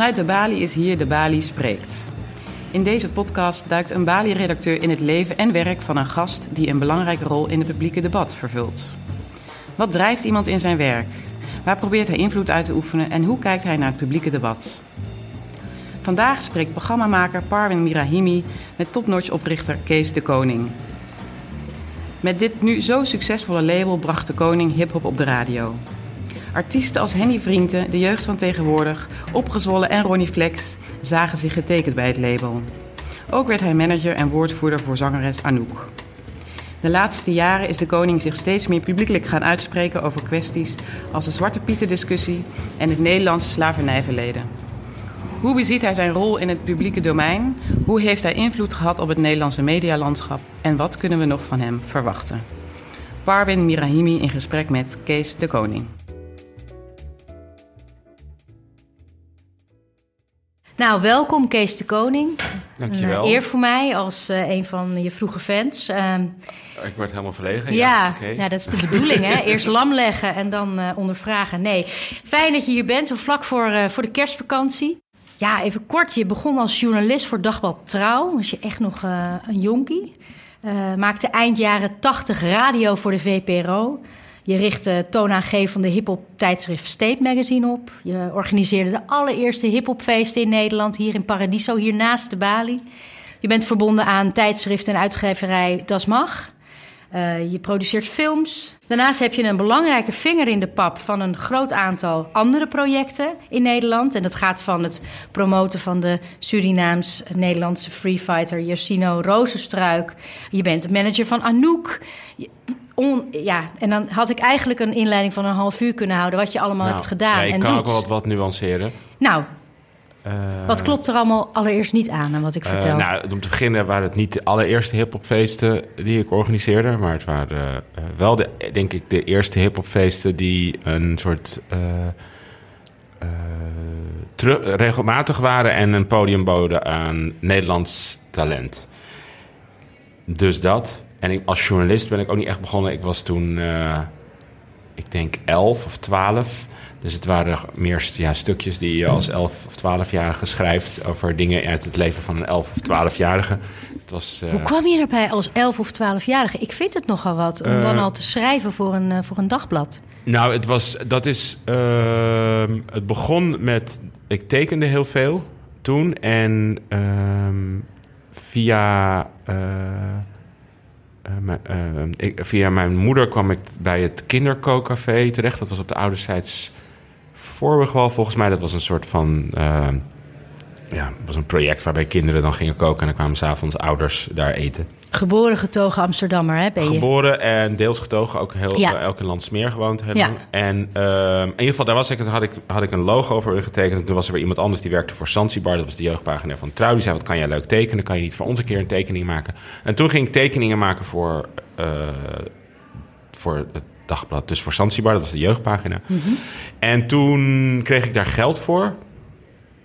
Vanuit de Bali is hier De Bali Spreekt. In deze podcast duikt een Bali-redacteur in het leven en werk van een gast die een belangrijke rol in het publieke debat vervult. Wat drijft iemand in zijn werk? Waar probeert hij invloed uit te oefenen en hoe kijkt hij naar het publieke debat? Vandaag spreekt programmamaker Parwin Mirahimi met topnotch-oprichter Kees de Koning. Met dit nu zo succesvolle label bracht de koning hip-hop op de radio. Artiesten als Henny Vrienden, de jeugd van tegenwoordig, Opgezwollen en Ronnie Flex zagen zich getekend bij het label. Ook werd hij manager en woordvoerder voor zangeres Anouk. De laatste jaren is de koning zich steeds meer publiekelijk gaan uitspreken over kwesties als de Zwarte Pieten-discussie en het Nederlandse slavernijverleden. Hoe beziet hij zijn rol in het publieke domein? Hoe heeft hij invloed gehad op het Nederlandse medialandschap? En wat kunnen we nog van hem verwachten? Parwin Mirahimi in gesprek met Kees de Koning. Nou, welkom Kees de Koning. Dankjewel. Een eer voor mij als uh, een van je vroege fans. Uh, ik word helemaal verlegen. Ja, ja, okay. ja dat is de bedoeling, hè? Eerst lam leggen en dan uh, ondervragen. Nee, fijn dat je hier bent, zo vlak voor, uh, voor de kerstvakantie. Ja, even kort. Je begon als journalist voor Dagblad Trouw. Was je echt nog een jonkie. maakte eind jaren 80 radio voor de VPRO. Je richtte toonaangevende hip-hop tijdschrift State Magazine op. Je organiseerde de allereerste hip-hopfeesten in Nederland, hier in Paradiso, hier naast de Bali. Je bent verbonden aan tijdschrift en uitgeverij Das Mag. Uh, je produceert films. Daarnaast heb je een belangrijke vinger in de pap van een groot aantal andere projecten in Nederland. En dat gaat van het promoten van de Surinaams-Nederlandse freefighter Jersino Rozenstruik. Je bent manager van Anouk. On, ja, en dan had ik eigenlijk een inleiding van een half uur kunnen houden... wat je allemaal nou, hebt gedaan ja, ik en kan doet. ook wel wat, wat nuanceren. Nou, uh, wat klopt er allemaal allereerst niet aan aan wat ik vertel? Uh, nou, om te beginnen waren het niet de allereerste hiphopfeesten die ik organiseerde... maar het waren uh, wel, de, denk ik, de eerste hiphopfeesten die een soort... regelmatig waren en een podium boden aan Nederlands talent. Dus dat... En ik, als journalist ben ik ook niet echt begonnen. Ik was toen, uh, ik denk, elf of twaalf. Dus het waren meer ja, stukjes die je als elf of twaalfjarige schrijft... over dingen uit het leven van een elf of twaalfjarige. Het was, uh, Hoe kwam je erbij als elf of twaalfjarige? Ik vind het nogal wat om uh, dan al te schrijven voor een, voor een dagblad. Nou, het was, dat is... ehm, het begon met... Ik tekende heel veel toen. En ehm, via... Uh, uh, ik, via mijn moeder kwam ik bij het kinderkookcafé terecht. Dat was op de ouderzijds Voorburgwal volgens mij. Dat was een soort van... Uh, ja, was een project waarbij kinderen dan gingen koken... en dan kwamen s'avonds ouders daar eten. Geboren getogen Amsterdammer, hè, ben je? Geboren en deels getogen, ook heel, Ja. uh, elke landsmeer gewoond. Heel Ja. lang. En uh, in ieder geval, daar was ik, had ik, had ik een logo voor getekend. En toen was er weer iemand anders die werkte voor Zanzibar. Dat was de jeugdpagina van Trouw. Die zei, wat kan jij leuk tekenen? Kan je niet voor ons een keer een tekening maken? En toen ging ik tekeningen maken voor, uh, voor het dagblad. Dus voor Zanzibar, dat was de jeugdpagina. Mhm. En toen kreeg ik daar geld voor.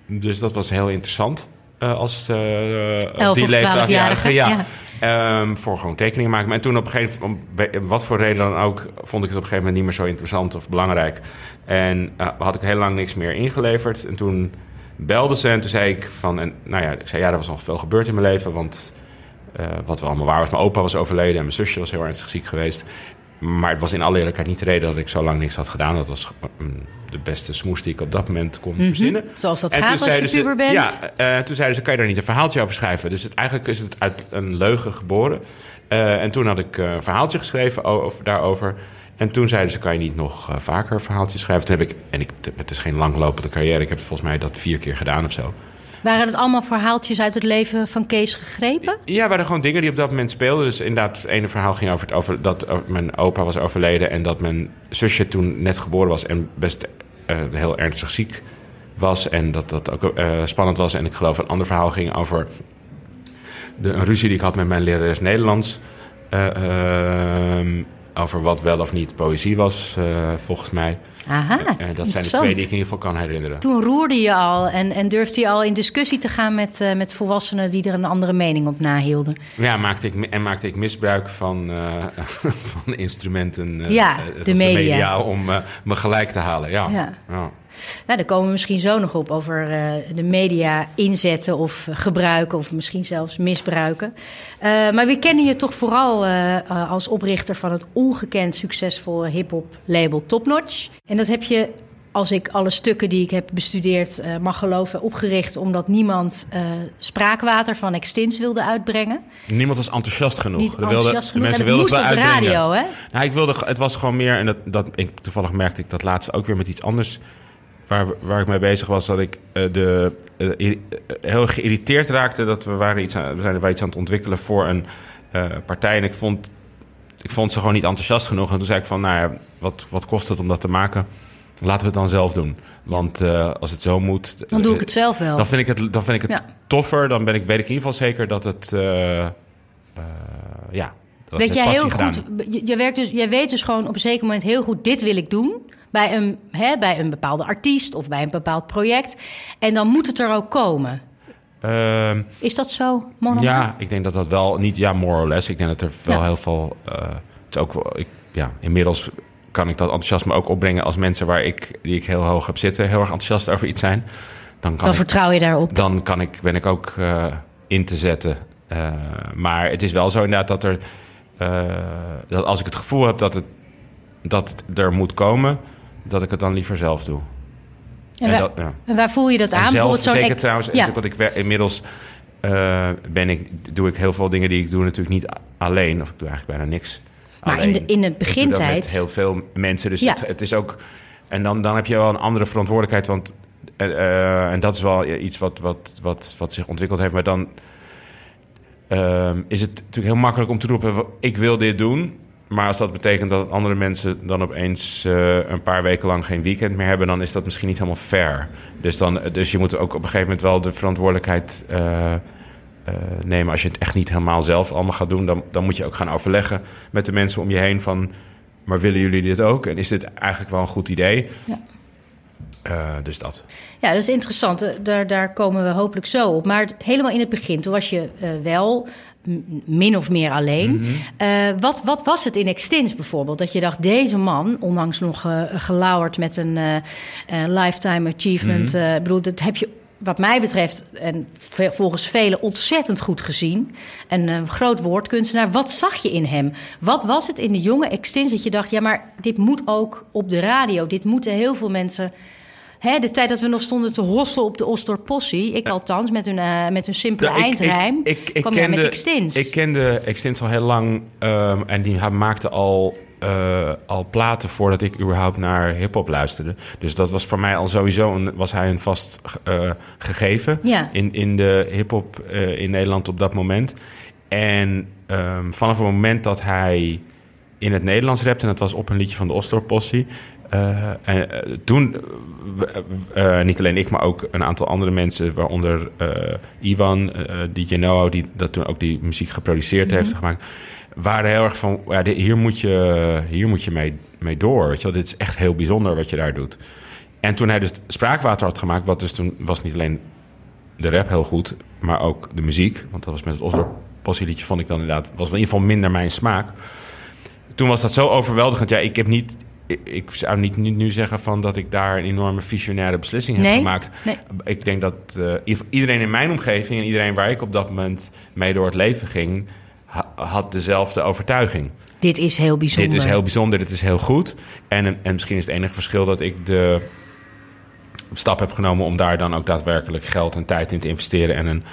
Dus dat was heel interessant. Uh, als uh, die of leeftijd- twaalfjarige, ja. ja. Ehm, voor gewoon tekeningen maken. En toen op een gegeven moment, om wat voor reden dan ook, vond ik het op een gegeven moment niet meer zo interessant of belangrijk. En uh, had ik heel lang niks meer ingeleverd. En toen belde ze en toen zei ik van, en, nou ja, ik zei ja, er was nog veel gebeurd in mijn leven. Want uh, wat wel allemaal waar was, mijn opa was overleden en mijn zusje was heel ernstig ziek geweest. Maar het was in alle eerlijkheid niet de reden dat ik zo lang niks had gedaan. Dat was mm, de beste smoes die ik op dat moment kon Mhm. verzinnen. Zoals dat En gaat als je puber bent. Ja, eh, toen zeiden ze, kan je daar niet een verhaaltje over schrijven? Dus het, eigenlijk is het uit een leugen geboren. Eh, en toen had ik eh, een verhaaltje geschreven over, daarover. En toen zeiden ze, kan je niet nog vaker verhaaltjes schrijven? Toen heb ik, en ik, het is geen langlopende carrière. Ik heb volgens mij dat vier keer gedaan of zo. Waren het allemaal verhaaltjes uit het leven van Kees gegrepen? Ja, waren gewoon dingen die op dat moment speelden. Dus inderdaad, het ene verhaal ging over, het over dat uh, mijn opa was overleden... en dat mijn zusje toen net geboren was en best uh, heel ernstig ziek was... en dat dat ook uh, spannend was. En ik geloof een ander verhaal ging over de, een ruzie die ik had met mijn lerares Nederlands... Uh, over wat wel of niet poëzie was, volgens mij. Aha, uh, dat zijn de twee die ik in ieder geval kan herinneren. Toen roerde je al en, en durfde je al in discussie te gaan met, uh, met volwassenen die er een andere mening op nahielden. Ja, maakte ik, en maakte ik misbruik van, uh, van instrumenten ja, de media. media om me gelijk te halen. Ja. Ja. ja. Nou, daar komen we misschien zo nog op over uh, de media inzetten of gebruiken of misschien zelfs misbruiken. Uh, maar we kennen je toch vooral uh, als oprichter van het ongekend succesvolle hip-hop label Topnotch. En dat heb je als ik alle stukken die ik heb bestudeerd uh, mag geloven, opgericht omdat niemand uh, spraakwater van Extins wilde uitbrengen. Niemand was enthousiast genoeg. Niet enthousiast wilde, genoeg. De mensen wilden het wel uitbrengen. radio, hè? Nou, ik wilde, het was gewoon meer, en dat, dat, ik, toevallig merkte ik dat laatst ook weer met iets anders. Waar, waar ik mee bezig was, dat ik uh, de, heel geïrriteerd raakte dat we waren iets aan, we zijn er iets aan het ontwikkelen voor een partij. En ik vond, ik vond ze gewoon niet enthousiast genoeg. En toen zei ik van, nou ja, wat, wat kost het om dat te maken? Laten we het dan zelf doen. Want als het zo moet. Dan doe ik het zelf wel. Dan vind ik het, dan vind ik het Ja. toffer. Dan ben ik, weet ik in ieder geval zeker dat het. ja. Dat Weet jij heel goed, je, je werkt dus, jij weet dus gewoon op een zeker moment heel goed, dit wil ik doen. Bij een, hè, bij een bepaalde artiest of bij een bepaald project. En dan moet het er ook komen. Ehm, Is dat zo, ja, ik denk dat dat wel niet, ja, more or less. Ik denk dat er wel Ja. heel veel. eh, het is ook wel, ik, ja, inmiddels kan ik dat enthousiasme ook opbrengen als mensen waar ik, die ik heel hoog heb zitten, heel erg enthousiast over iets zijn. Dan kan Dan ik vertrouw je daarop. dan kan ik, ben ik ook eh, in te zetten. Eh, maar het is wel zo inderdaad dat er... dat als ik het gevoel heb dat het, dat het er moet komen... dat ik het dan liever zelf doe. En, waar, dat, ja. en waar voel je dat En aan? zelf betekent ex- trouwens... Ja. Dat ik inmiddels eh, ben ik, doe ik heel veel dingen die ik doe natuurlijk niet alleen. Of ik doe eigenlijk bijna niks Maar in alleen. de, in de Ik doe dat begintijd... met heel veel mensen. Dus Ja. het, het is ook. En dan, dan heb je wel een andere verantwoordelijkheid. Want. eh, eh, en dat is wel iets wat, wat, wat, wat zich ontwikkeld heeft. Maar dan. ehm, is het natuurlijk heel makkelijk om te roepen: ik wil dit doen. Maar als dat betekent dat andere mensen dan opeens eh, een paar weken lang geen weekend meer hebben, dan is dat misschien niet helemaal fair. Dus, dan, dus je moet ook op een gegeven moment wel de verantwoordelijkheid eh, eh, nemen. Als je het echt niet helemaal zelf allemaal gaat doen, dan, dan moet je ook gaan overleggen met de mensen om je heen van. Maar willen jullie dit ook? En is dit eigenlijk wel een goed idee? Ja. Dus dat. Ja, dat is interessant. Daar, daar komen we hopelijk zo op. Maar helemaal in het begin, toen was je wel min of meer alleen. Mhm. Eh, wat, wat was het in Extins bijvoorbeeld? Dat je dacht, deze man, onlangs nog eh, gelauwerd met een eh, lifetime achievement. Ik bedoel, dat heb je wat mij betreft en volgens velen ontzettend goed gezien. Een eh, groot woordkunstenaar. Wat zag je in hem? Wat was het in de jonge Extins dat je dacht... ja, maar dit moet ook op de radio. Dit moeten heel veel mensen... Hè, de tijd dat we nog stonden te hosselen op de Osdorpossie... ik althans, met hun, eh, met hun simpele ik- eindrijm... Ik, ik, ik kwam kende, met Extins. Ik kende Extins al heel lang. ehm, en die maakte al, eh, al platen voordat ik überhaupt naar hip-hop luisterde. Dus dat was voor mij al sowieso een, was hij een vast eh, gegeven Ja. in, in de hip-hop in Nederland op dat moment. En ehm, vanaf het moment dat hij in het Nederlands rapte, en dat was op een liedje van de Osdorp-possie. eh, en, eh, toen, eh, niet alleen ik, maar ook een aantal andere mensen, waaronder Ivan, DJ Noah, die dat toen ook die muziek geproduceerd heeft gemaakt, waren heel erg van, ja, dit- hier moet je, hier moet je mee, mee door. Weet je wel? Dit is echt heel bijzonder wat je daar doet. En toen hij dus Spraakwater had gemaakt, wat dus toen was niet alleen de rap heel goed, maar ook de muziek. Want dat was met het Oslo liedje vond ik dan inderdaad, was in ieder geval minder mijn smaak. Toen was dat zo overweldigend. Ja, ik heb niet, ik, ik zou niet nu, zeggen van dat ik daar een enorme visionaire beslissing heb gemaakt. nee. Ik denk dat eh, iedereen in mijn omgeving en iedereen waar ik op dat moment mee door het leven ging, ha- had dezelfde overtuiging. Dit is heel bijzonder. Dit is heel bijzonder, dit is heel goed. En, en misschien is het enige verschil dat ik de stap heb genomen om daar dan ook daadwerkelijk geld en tijd in te investeren en een,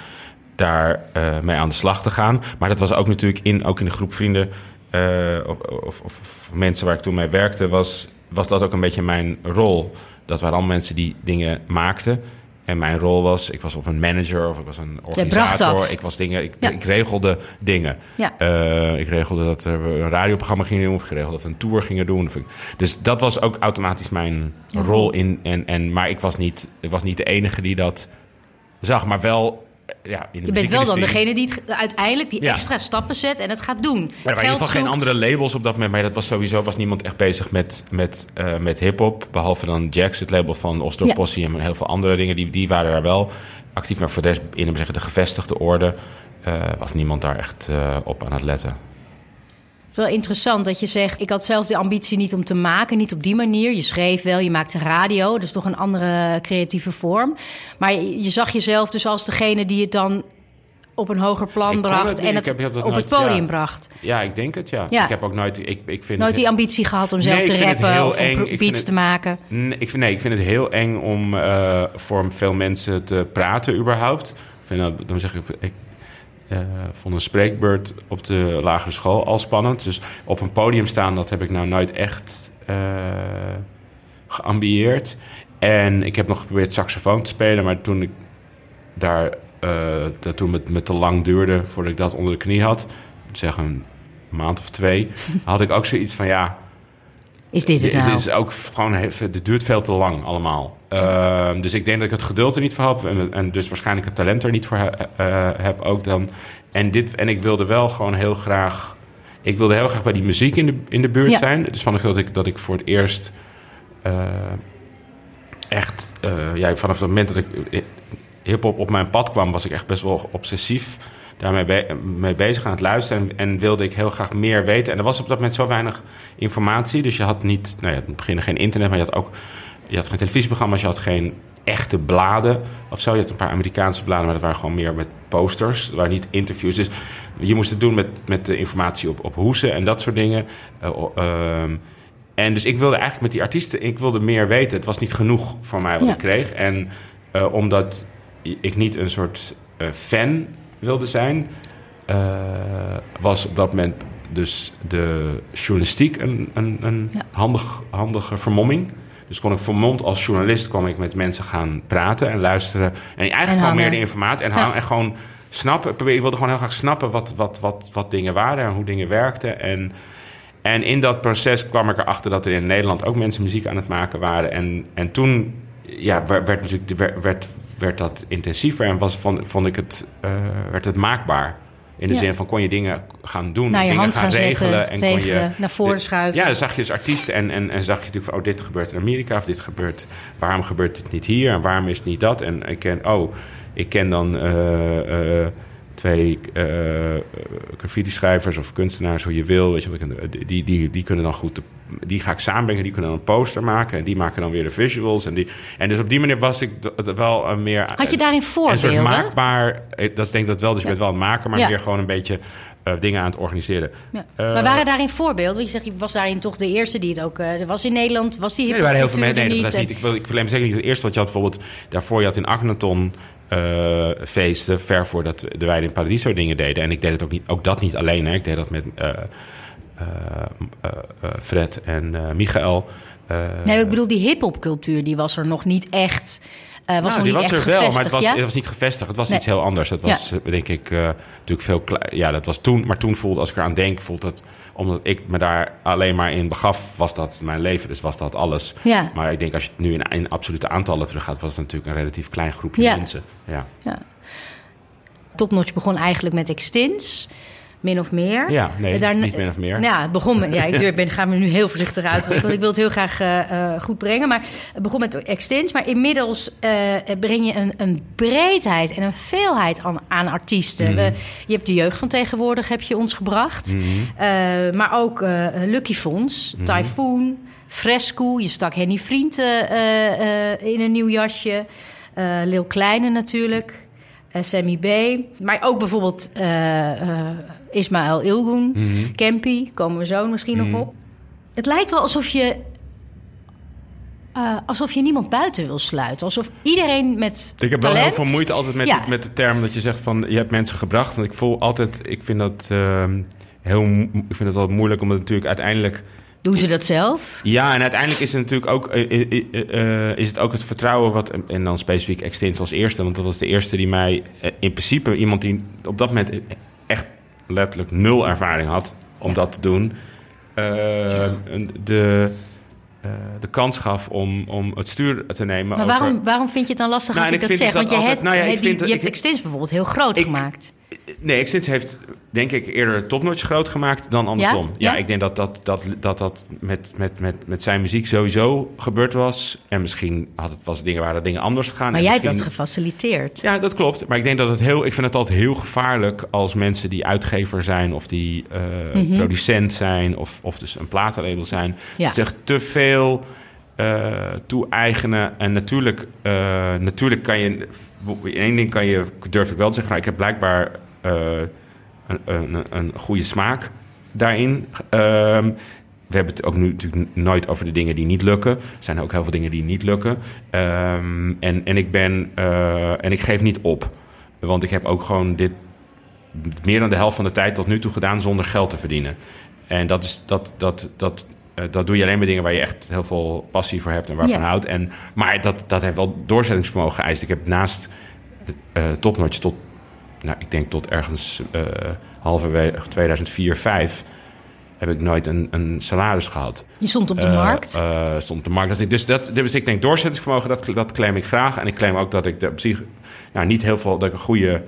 daar eh, mee aan de slag te gaan. Maar dat was ook natuurlijk in, ook in de groep vrienden eh, of, of, of, mensen waar ik toen mee werkte, was, was dat ook een beetje mijn rol. Dat waren allemaal mensen die dingen maakten. En mijn rol was, ik was of een manager of ik was een organisator. Ik was dingen, ik, Ja. ik regelde dingen. Ja. Eh, ik regelde dat we een radioprogramma gingen doen, of ik regelde dat we een tour gingen doen. Ik- dus dat was ook automatisch mijn rol in. En, en, maar ik was, niet, ik was niet de enige die dat zag, maar wel. Ja, in de Je bent wel dan degene die het uiteindelijk die Ja. extra stappen zet en het gaat doen. Maar er waren in ieder geval geen andere labels op dat moment. Maar dat was sowieso was niemand echt bezig met, met, eh, met hip-hop. Behalve dan Jax, het label van Ostro Ja. Possie en heel veel andere dingen. Die, die waren daar wel actief. Maar voor de rest, in hem zeggen, de gevestigde orde, eh, was niemand daar echt eh, op aan het letten. Wel interessant dat je zegt: ik had zelf de ambitie niet om te maken, niet op die manier. Je schreef wel, je maakte radio, dat is toch een andere creatieve vorm. Maar je, je zag jezelf dus als degene die het dan op een hoger plan Ik bracht het en het heb- heb dat op nooit- het podium ja. bracht. Ja, ik denk het, ja. Ja. Ik heb ook nooit... Ik, ik vind Nooit die ambitie gehad om zelf Nee, te rappen of eng. beats het- te maken. Nee, ik vind, nee, ik vind het heel eng om eh, voor veel mensen te praten überhaupt. Ik vind dat, dan zeg ik, ik eh, vond een spreekbeurt op de lagere school al spannend. Dus op een podium staan, dat heb ik nou nooit echt eh geambieerd. En ik heb nog geprobeerd saxofoon te spelen, maar toen ik daar, eh, dat toen het me te lang duurde voordat ik dat onder de knie had, zeg een maand of twee, had ik ook zoiets van ja. Is dit het nou? is ook gewoon, he- het duurt veel te lang allemaal. Ehm, dus ik denk dat ik het geduld er niet voor heb. En, en dus waarschijnlijk het talent er niet voor he- eh, heb ook dan. En, dit, en ik wilde wel gewoon heel graag... Ik wilde heel graag bij die muziek in de, in de buurt Ja. zijn. Dus van dat ik, dat ik voor het eerst... eh, echt... eh, ja, vanaf het moment dat ik hip-hop op mijn pad kwam... was ik echt best wel obsessief daarmee be- mee bezig aan het luisteren. En, en wilde ik heel graag meer weten. En er was op dat moment zo weinig informatie. Dus je had niet... Nou ja, in het begin geen internet, maar je had ook... Je had geen televisieprogramma's, je had geen echte bladen of zo. Je had een paar Amerikaanse bladen, maar dat waren gewoon meer met posters. Dat waren niet interviews. Dus je moest het doen met, met de informatie op, op hoesen en dat soort dingen. Eh, ehm, en dus ik wilde eigenlijk met die artiesten, ik wilde meer weten. Het was niet genoeg voor mij wat Ja. ik kreeg. En eh, omdat ik niet een soort eh, fan wilde zijn, eh, was op dat moment dus de journalistiek een, een, een Ja. handig, handige vermomming. Dus kon ik vermomd als journalist kwam ik met mensen gaan praten en luisteren. En eigenlijk gewoon meer de informatie en, Ja. hangen en gewoon snappen. probeer- Ik wilde gewoon heel graag snappen wat, wat, wat, wat dingen waren en hoe dingen werkten. En, en in dat proces kwam ik erachter dat er in Nederland ook mensen muziek aan het maken waren. En, en toen ja, werd, natuurlijk, de- werd, werd, werd dat intensiever en was, vond, vond ik het, eh, werd het maakbaar. In de Ja. zin van kon je dingen gaan doen, je dingen gaan regelen. zetten, en kon je, naar voren schuiven. Ja, dan zag je dus artiesten en, en, en zag je natuurlijk van... oh, dit gebeurt in Amerika of dit gebeurt... waarom gebeurt dit niet hier en waarom is het niet dat? En ik ken, oh, ik ken dan eh, eh, twee eh graffiti-schrijvers of kunstenaars, hoe je wil. Weet je, ken- die, die, die kunnen dan goed... de- die ga ik samenbrengen, die kunnen dan een poster maken... en die maken dan weer de visuals. En, die, en dus op die manier was ik wel een meer... Had je daarin Een soort voorbeelden? maakbaar... eh, Dat denk ik dat wel, dus je Ja. bent wel een maker... maar Ja. meer gewoon een beetje eh, dingen aan het organiseren. Ja. Eh, maar waren daarin voorbeelden? Want je zegt, je was daarin toch de eerste die het ook... eh, er was in Nederland, was die Nee, er waren heel veel mensen. Nee, dat niet. Ik, wil, ik verleem zeker niet het eerste wat je had. Bijvoorbeeld daarvoor je had in Agnaton eh, feesten. Ver voordat de Weide in Paradiso dingen deden. En ik deed het ook, niet, ook dat niet alleen. Hè. Ik deed dat met eh, eh, Fred en Michael. Nee, ik bedoel, die hiphopcultuur, die was er nog niet echt... eh, was nou, nog die niet was echt er wel, maar het was, ja? het was niet gevestigd. Het was Nee. iets heel anders. Dat was, eh, denk ik, eh, natuurlijk veel klein. Ja, dat was toen. Maar toen voelde, als ik eraan denk, voelt het... Omdat ik me daar alleen maar in begaf, was dat mijn leven. Dus was dat alles. Ja. Maar ik denk, als je het nu in, in absolute aantallen teruggaat... was het natuurlijk een relatief klein groepje mensen. Ja. Ja. Topnotch begon eigenlijk met Extins, min of meer. Ja, nee, Daarna- niet min of meer. Nou, ja, het begon met, ja, ik ben, ga me nu heel voorzichtig uit, want ik wil het heel graag eh, eh, goed brengen. Maar het begon met Extins, maar inmiddels eh, breng je een, een breedheid en een veelheid aan, aan artiesten. Mhm. We, je hebt de jeugd van tegenwoordig, heb je ons gebracht. Mhm. Maar ook Lucky Fonds, Typhoon, Fresco. Je stak Henny Vriend eh, in een nieuw jasje. Lil Kleine natuurlijk. Sammy B. Maar ook bijvoorbeeld Ismaël Ilgun. Mhm. Campy, komen we zo misschien nog op. Het lijkt wel alsof je... eh, alsof je niemand buiten wil sluiten. Alsof iedereen met Ik heb wel heel veel moeite altijd met, Ja. met de term dat je zegt van je hebt mensen gebracht. Want ik voel altijd, ik vind dat ehm, heel, ik vind het wel moeilijk omdat natuurlijk uiteindelijk. Doen ze dat zelf? Ja, en uiteindelijk is het natuurlijk ook, eh, eh, is het ook het vertrouwen wat, en dan specifiek Extins als eerste, want dat was de eerste die mij, in principe iemand die op dat moment echt letterlijk nul ervaring had om dat te doen, eh, de, eh, de kans gaf om, om het stuur te nemen. Maar over- waarom, waarom vind je het dan lastig Nou, als ik ik dat zeg? dus Want je altijd- hebt, nou ja, ik die- je hebt Extins bijvoorbeeld heel groot Ik- gemaakt. Nee, Extins heeft denk ik eerder topnotch groot gemaakt dan andersom. Ja, Ja? ik denk dat dat, dat, dat, dat met, met, met, met zijn muziek sowieso gebeurd was. En misschien had het, was dingen, waren dingen anders gegaan. Maar En jij hebt dat gefaciliteerd. Ja, dat klopt. Maar ik denk dat het heel. Ik vind het altijd heel gevaarlijk als mensen die uitgever zijn of die eh, producent zijn of, of dus een platenlabel zijn, Mhm. Ja. zich te veel eh, toe-eigenen. En natuurlijk, eh, natuurlijk kan je. In één ding kan je, durf ik wel te zeggen, nou, ik heb blijkbaar eh, een, een, een goede smaak daarin. Ehm, we hebben het ook nu natuurlijk nooit over de dingen die niet lukken. Er zijn ook heel veel dingen die niet lukken. Ehm, en, en, ik ben, en ik geef niet op. Want ik heb ook gewoon dit meer dan de helft van de tijd tot nu toe gedaan zonder geld te verdienen. En dat, is, dat, dat, dat, eh, dat doe je alleen met dingen waar je echt heel veel passie voor hebt en waarvan Ja. houdt. En, maar dat, dat heeft wel doorzettingsvermogen geëist. Ik heb naast topnotch tot, nou, ik denk tot ergens eh halverwege 2004, 5 heb ik nooit een, een salaris gehad. Je stond op de markt. stond op de markt. Dat ik- Dus, dat, dus ik denk doorzettingsvermogen, dat, dat claim ik graag. En ik claim ook dat ik de, op zich nou, niet heel veel, dat ik een goede,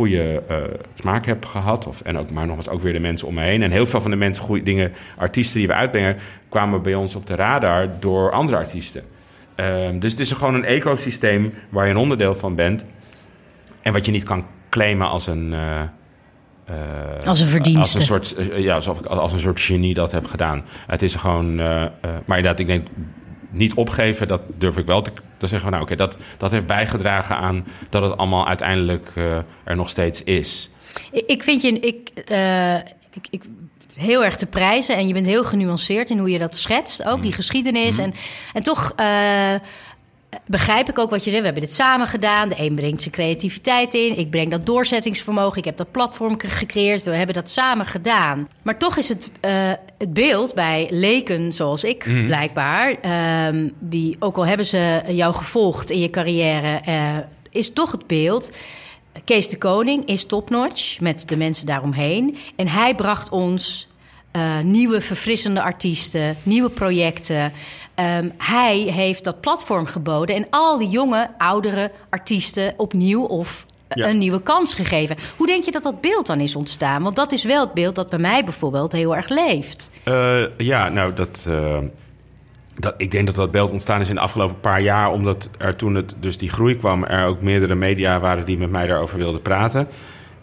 goede eh, smaak heb gehad. Of, en ook, maar nogmaals ook weer de mensen om me heen. En heel veel van de mensen, goede dingen, artiesten die we uitbrengen, kwamen bij ons op de radar door andere artiesten. Ehm, dus het is gewoon een ecosysteem waar je een onderdeel van bent. En wat je niet kan claimen als een. eh, Als een verdienste. Als een soort, ja, alsof ik als een soort genie dat heb gedaan. Het is gewoon. maar inderdaad, ik denk niet opgeven, dat durf ik wel te, te zeggen. Nou, oké, dat, dat heeft bijgedragen aan dat het allemaal uiteindelijk eh, er nog steeds is. Ik- vind je ik, eh, ik, ik, heel erg te prijzen en je bent heel genuanceerd in hoe je dat schetst, ook Mm. die geschiedenis. En, en toch eh, begrijp ik ook wat je zegt. We hebben dit samen gedaan. De een brengt zijn creativiteit in. Ik breng dat doorzettingsvermogen. Ik heb dat platform ge- gecreëerd. We hebben dat samen gedaan. Maar toch is het, eh, het beeld bij leken zoals ik Mhm. blijkbaar, ehm, die ook al hebben ze jou gevolgd in je carrière, eh, is toch het beeld. Kees de Koning is topnotch met de mensen daaromheen. En hij bracht ons eh, nieuwe verfrissende artiesten, nieuwe projecten. Ehm, hij heeft dat platform geboden en al die jonge, oudere artiesten opnieuw of Ja. een nieuwe kans gegeven. Hoe denk je dat dat beeld dan is ontstaan? Want dat is wel het beeld dat bij mij bijvoorbeeld heel erg leeft. Eh, ja, nou, dat, eh, dat, ik denk dat dat beeld ontstaan is in de afgelopen paar jaar. Omdat er toen het, dus die groei kwam, er ook meerdere media waren die met mij daarover wilden praten.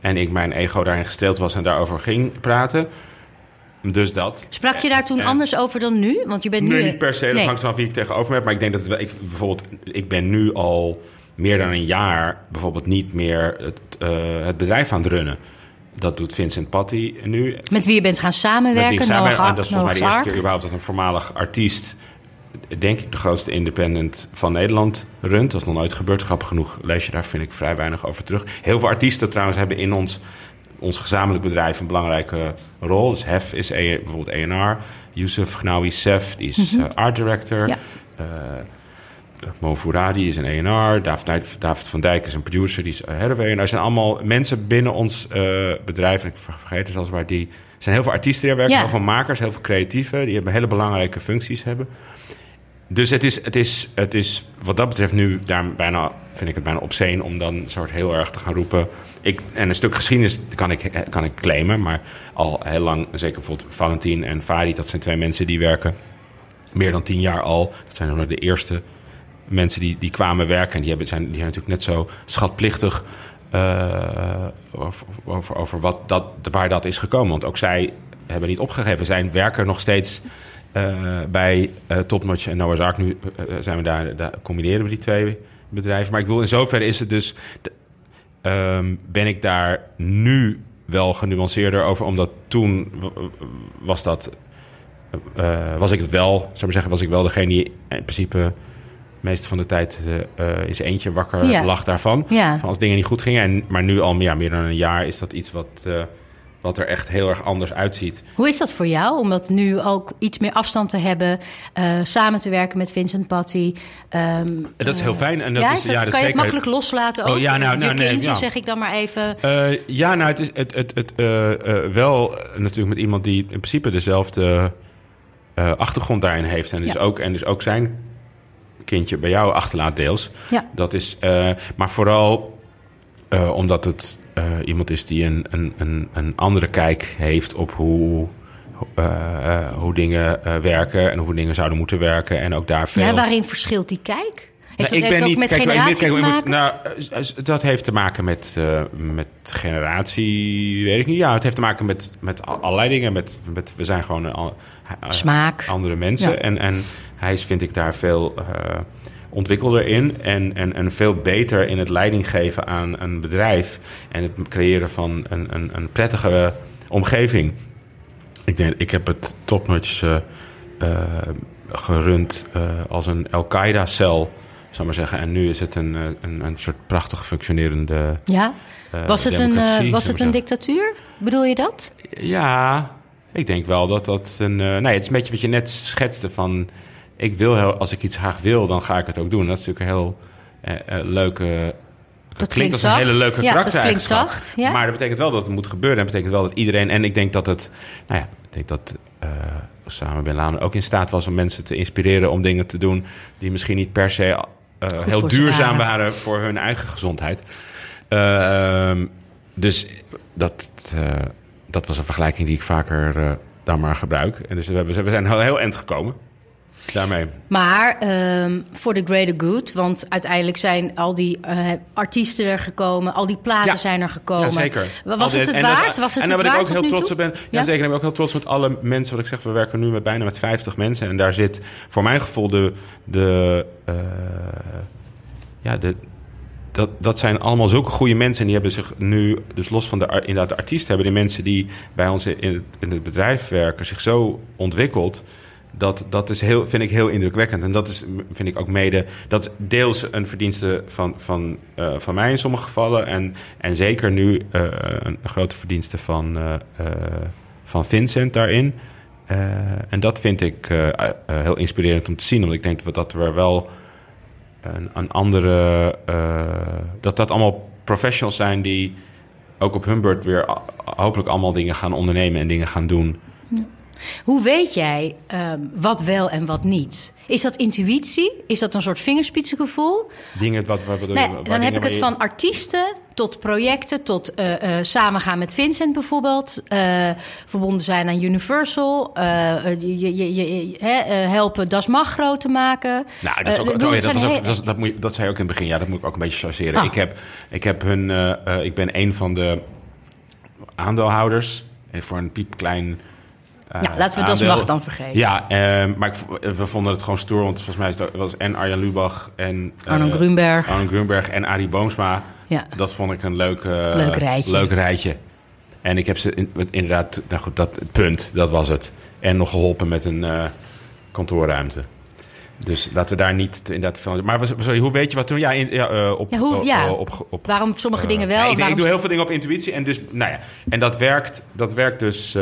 En ik mijn ego daarin gestreeld was en daarover ging praten. Dus dat. Sprak je daar toen En- anders over dan nu? Want je bent nu. Nee, niet per se. Dat Nee. hangt vanaf wie ik tegenover me heb. Maar ik denk dat wel... Ik, bijvoorbeeld, ik ben nu al meer dan een jaar... bijvoorbeeld niet meer het, eh, het bedrijf aan het runnen. Dat doet Vincent Patty nu. Met wie je bent gaan Met samenwerken. wie ik samen, Noah en dat is volgens mij de eerste keer überhaupt dat een voormalig artiest... denk ik de grootste independent van Nederland runt. Dat is nog nooit gebeurd. Grappig genoeg lees je daar, vind ik, vrij weinig over terug. Heel veel artiesten trouwens hebben in ons, ons gezamenlijk bedrijf... een belangrijke rol. Dus Hef is E- bijvoorbeeld ENR. Yusuf Gnawi Sef, die is eh, art director. Ja. Eh, Mo Fouradi is een ENR. David, David van Dijk is een producer, die is eh, head of ENR. Er zijn allemaal mensen binnen ons bedrijf, en ik ver- vergeet er zelfs waar die... Er zijn heel veel artiesten die er werken, Ja. heel veel makers, heel veel creatieven... die hebben hele belangrijke functies hebben. Dus het is, het is, het is wat dat betreft nu daar bijna, vind ik het bijna obscene... om dan soort heel erg te gaan roepen... Ik, en een stuk geschiedenis kan ik, kan ik claimen, maar al heel lang... zeker bijvoorbeeld Valentin en Fadi, dat zijn twee mensen die werken meer dan tien jaar al. Dat zijn nog de eerste mensen die, die kwamen werken. En die, hebben, zijn, die zijn natuurlijk net zo schatplichtig eh, over, wat dat, waar dat is gekomen. Want ook zij hebben niet opgegeven. Zijn werken nog steeds eh, bij eh Topnotch en Noah's Ark. Nu zijn we daar, daar combineren we die twee bedrijven. Maar ik wil in zoverre is het dus... ehm, ben ik daar nu wel genuanceerder over. Omdat toen was dat eh, was ik het wel, zou ik maar zeggen, was ik wel degene die in principe meeste van de tijd eh, zijn eentje wakker Ja. lag daarvan. Ja. Van als dingen niet goed gingen. En, maar nu al ja, meer dan een jaar is dat iets wat, eh, wat er echt heel erg anders uitziet. Hoe is dat voor jou? Om dat nu ook iets meer afstand te hebben, eh, samen te werken met Vincent Patty. ehm, En dat is heel fijn. En dat ja, is, is dat, ja, dat kan je het makkelijk loslaten ook? Oh, ja, nou, nou, Je nee, kindje, ja. zeg ik dan maar even. Eh, ja, nou, het is het, het, het, eh, eh, wel eh, natuurlijk met iemand die in principe dezelfde eh, achtergrond daarin heeft. En dus, Ja. ook, en dus ook zijn kindje bij jou achterlaat deels. Ja. Dat is, eh, maar vooral Eh, omdat het eh, iemand is die een, een, een, andere kijk heeft op hoe, eh, hoe dingen werken en hoe dingen zouden moeten werken. En ook daar veel. Ja, waarin verschilt die kijk? Heeft Nou, dat heeft ook met kijk, generatie kijk, te moet- maken? nou, dat heeft te maken met, met generatie, weet ik niet. Ja, het heeft te maken met, met al- allerlei dingen. Met, met, we zijn gewoon een, al- Smaak. andere mensen. Ja. En, en hij is, vind ik, daar veel ontwikkelder in. En, en, en veel beter in het leiding geven aan een bedrijf. En het creëren van een, een, een prettige omgeving. Ik, denk, ik heb het topnotch eh, gerund eh, als een Al-Qaeda-cel, zou maar zeggen. En nu is het een, een, een soort prachtig functionerende Ja? Was het, een, was het een dictatuur? Bedoel je dat? Ja, ik denk wel dat dat een... nee, het is een beetje wat je net schetste van... Ik wil heel, als ik iets graag wil, dan ga ik het ook doen. Dat is natuurlijk een heel eh, eh, leuke... Dat klinkt als een zacht. hele leuke Ja, dat klinkt zacht. Ja? Maar dat betekent wel dat het moet gebeuren. En dat betekent wel dat iedereen... En ik denk dat het... Nou ja, ik denk dat eh Osama Bin Laden ook in staat was om mensen te inspireren... om dingen te doen die misschien niet per se eh, heel duurzaam waren. waren. voor hun eigen gezondheid. Ehm, dus dat, dat was een vergelijking die ik vaker dan maar gebruik. En dus we, hebben, we zijn heel, heel eind gekomen daarmee. Maar ehm, voor de greater good, want uiteindelijk zijn al die eh, artiesten er gekomen, al die platen Ja. zijn er gekomen. Ja, zeker. Was het het en waard? Was het en daar ben ik ook heel trots op ben. Ja, Ja? zeker. En ik ben ook heel trots met alle mensen. Wat ik zeg, we werken nu met bijna met 50 mensen. En daar zit voor mijn gevoel de. de eh, ja, de, dat, dat zijn allemaal zulke goede mensen. En die hebben zich nu, dus los van de, inderdaad de artiesten, hebben die mensen die bij ons in het, in het bedrijf werken, zich zo ontwikkeld. Dat, dat is heel, vind ik heel indrukwekkend. En dat is, vind ik ook mede, dat is deels een verdienste van, van, eh, van mij in sommige gevallen. En, en zeker nu eh, een grote verdienste van, eh, van Vincent daarin. En dat vind ik heel inspirerend om te zien. Omdat ik denk dat we wel een, een andere. dat dat allemaal professionals zijn die ook op hun beurt weer hopelijk allemaal dingen gaan ondernemen en dingen gaan doen. Hoe weet jij ehm, wat wel en wat niet? Is dat intuïtie? Is dat een soort vingerspitsengevoel? Dingen wat we bedoel, Nee, dan heb ik het van artiesten tot projecten, tot eh, eh, samengaan met Vincent bijvoorbeeld. eh, verbonden zijn aan Universal. je, je, je, helpen Das Mag groot te maken. Nou, dat, is Eh, ook, dat, was ook, he- dat, is- dat, moet je- dat zei je ook in het begin. Ja, dat moet ik ook een beetje chargeren. Ah. Ik, heb, ik heb hun. ik ben een van de aandeelhouders. En voor een piepklein. Eh, Ja, laten we Das aandeel. Mag dan vergeten. Ja, ehm, maar ik v- we vonden het gewoon stoer. Want volgens mij is dat, was en Arjan Lubach en... eh, Arno Grunberg. Arno Grunberg en Arie Boomsma. Ja. Dat vond ik een leuk, eh, Leuk rijtje. leuk rijtje. En ik heb ze in- inderdaad... Nou goed, dat het punt, dat was het. En nog geholpen met een eh, kantoorruimte. Dus laten we daar niet inderdaad veel... Maar sorry, hoe weet je wat toen? Ja, in, ja, eh, op, Ja, hoe- ja. op, op, Waarom sommige eh, dingen wel? ik, waarom ik doe heel veel dingen op intuïtie. En, dus, nou ja, en dat werkt, dat werkt dus...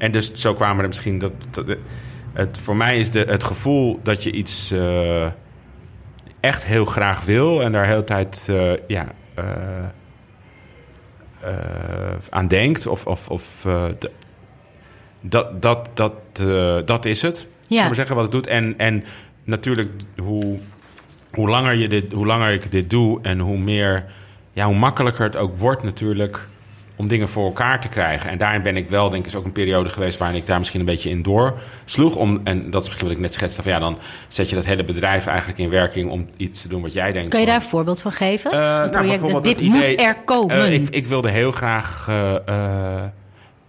eh, en dus zo kwamen er misschien... Dat, dat- het, voor mij is de, het gevoel dat je iets eh, echt heel graag wil... en daar heel de tijd eh, ja, eh, eh, aan denkt. Of, of, of eh, de- dat, dat, dat, eh, dat is het. Ja. Ja. maar zeggen wat het doet. En, en natuurlijk, hoe, hoe, langer je dit, hoe langer ik dit doe en hoe meer, ja, hoe makkelijker het ook wordt natuurlijk om dingen voor elkaar te krijgen. En daarin ben ik wel, denk ik, is ook een periode geweest waarin ik daar misschien een beetje in doorsloeg. Om, en dat is misschien wat ik net schetste. Van ja, dan zet je dat hele bedrijf eigenlijk in werking om iets te doen wat jij denkt. Kan je van- daar een voorbeeld van geven? nou, project, bijvoorbeeld dit moet er komen. Eh, ik, ik wilde heel graag. eh,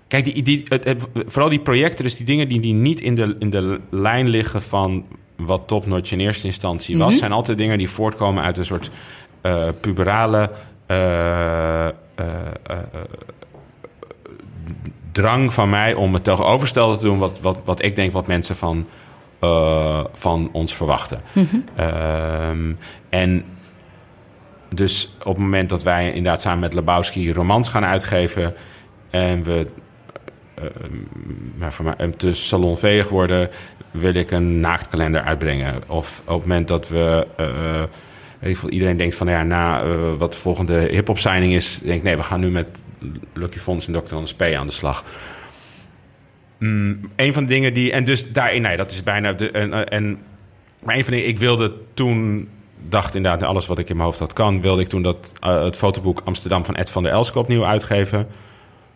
kijk, die, die, het, het- vooral die projecten, dus die dingen die, die niet in de, in de lijn liggen van wat topnotch in eerste instantie was, Mhm. zijn altijd dingen die voortkomen uit een soort puberale. Eh, eh, eh, drang van mij om het tegenovergestelde te doen wat, wat, wat ik denk wat mensen van, van ons verwachten. Ehm, en dus op het moment dat wij inderdaad samen met Lebowski romans gaan uitgeven en we eh, maar voor mij, te salonveeg worden, wil ik een naaktkalender uitbrengen. Of op het moment dat we iedereen denkt van ja, na eh, wat de volgende hip-hop signing is, denk ik nee, we gaan nu met Lucky Fons en Dr. Anders P aan de slag. Mm, een van de dingen die. En dus daarin, nee, dat is bijna. De, en, en, maar een van de dingen, ik wilde toen dacht inderdaad, alles wat ik in mijn hoofd had kan, wilde ik toen dat, eh, het fotoboek Amsterdam van Ed van der Elske opnieuw uitgeven.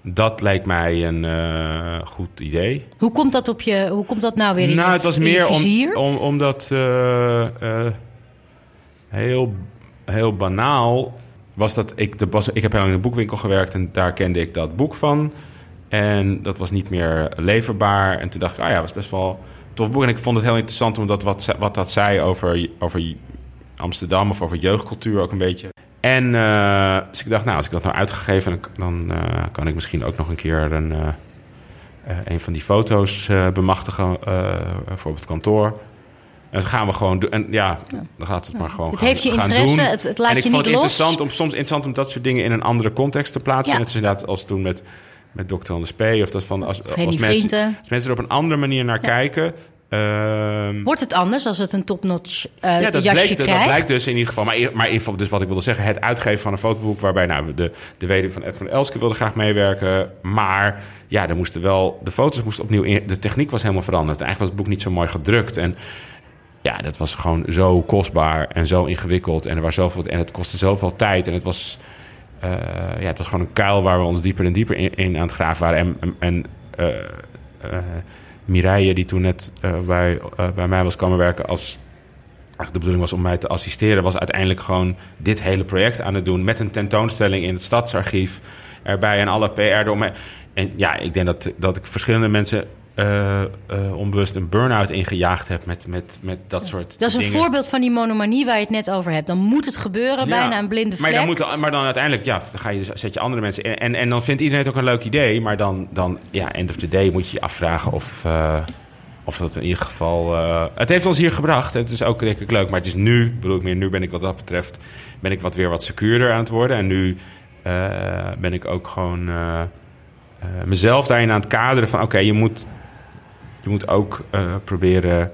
Dat leek mij een eh, goed idee. Hoe komt dat op je? Hoe komt dat nou weer in nou, je, het was meer om, om, omdat heel, heel banaal was dat ik, de, was, ik heb heel lang in een boekwinkel gewerkt en daar kende ik dat boek van. En dat was niet meer leverbaar. En toen dacht ik, ah ja, was best wel een tof boek. En ik vond het heel interessant omdat wat, wat dat zei over, over Amsterdam of over jeugdcultuur ook een beetje. En eh, dus ik dacht, nou, als ik dat nou uitgegeven, dan, eh, kan ik misschien ook nog een keer een, eh, een van die foto's bemachtigen voor op het kantoor. En dat gaan we gewoon doen. En ja, dan gaat het maar gewoon Het gaan, heeft je gaan interesse, doen. het- het laat en ik je vond niet het los. interessant om soms interessant om dat soort dingen in een andere context te plaatsen. Net als inderdaad als toen met, met Dr. Anders P. Of dat van als, als, mensen, als mensen er op een andere manier naar kijken. ehm, Wordt het anders als het een topnotch eh ja, dat jasje bleek, dat blijkt dus in ieder geval. Maar, in- maar in ieder geval, dus wat ik wilde zeggen, het uitgeven van een fotoboek... waarbij nou, de, de weduwe van Ed van Elske wilde graag meewerken. Maar ja, er moesten wel, de foto's moesten opnieuw in. De techniek was helemaal veranderd. En eigenlijk was het boek niet zo mooi gedrukt. En ja, dat was gewoon zo kostbaar en zo ingewikkeld. En, er was zoveel, en het kostte zoveel tijd. En het was, eh, ja, het was gewoon een kuil waar we ons dieper en dieper in, aan het graven waren. En, en, eh, eh, Mireille, die toen net bij, bij mij was komen werken als... De bedoeling was om mij te assisteren... was uiteindelijk gewoon dit hele project aan het doen... met een tentoonstelling in het Stadsarchief erbij en alle PR eromheen. En ja, ik denk dat, dat ik verschillende mensen... eh, eh, onbewust een burn-out ingejaagd heb met, met, met dat soort Dat is een voorbeeld van die monomanie waar je het net over hebt. Dan moet het gebeuren, Ja, bijna een blinde maar vlek. dan, moet, maar dan uiteindelijk ja, ga je, dus- zet je andere mensen. En, en dan vindt iedereen het ook een leuk idee. Maar dan, dan ja, end of the day moet je je afvragen of, eh, of dat in ieder geval... het heeft ons hier gebracht. Het is ook denk ik leuk. Maar het is nu, bedoel ik meer, nu ben ik wat dat betreft... ben ik wat weer wat secuurder aan het worden. En nu ben ik ook gewoon mezelf daarin aan het kaderen van... oké, je, moet, je moet ook eh, proberen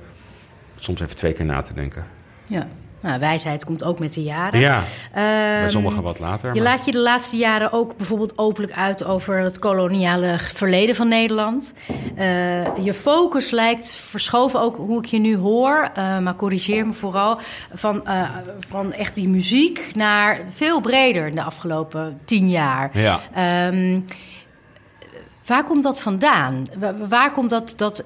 soms even twee keer na te denken. Ja. Nou, wijsheid komt ook met de jaren. Ja, bij Ehm, sommigen wat later. Je maar- laat je de laatste jaren ook bijvoorbeeld openlijk uit over het koloniale verleden van Nederland. Eh, je focus lijkt verschoven, ook hoe ik je nu hoor, eh, maar corrigeer me vooral, van, van echt die muziek naar veel breder in de afgelopen tien jaar. Ja. Ehm, waar komt dat vandaan? Waar, waar komt dat, dat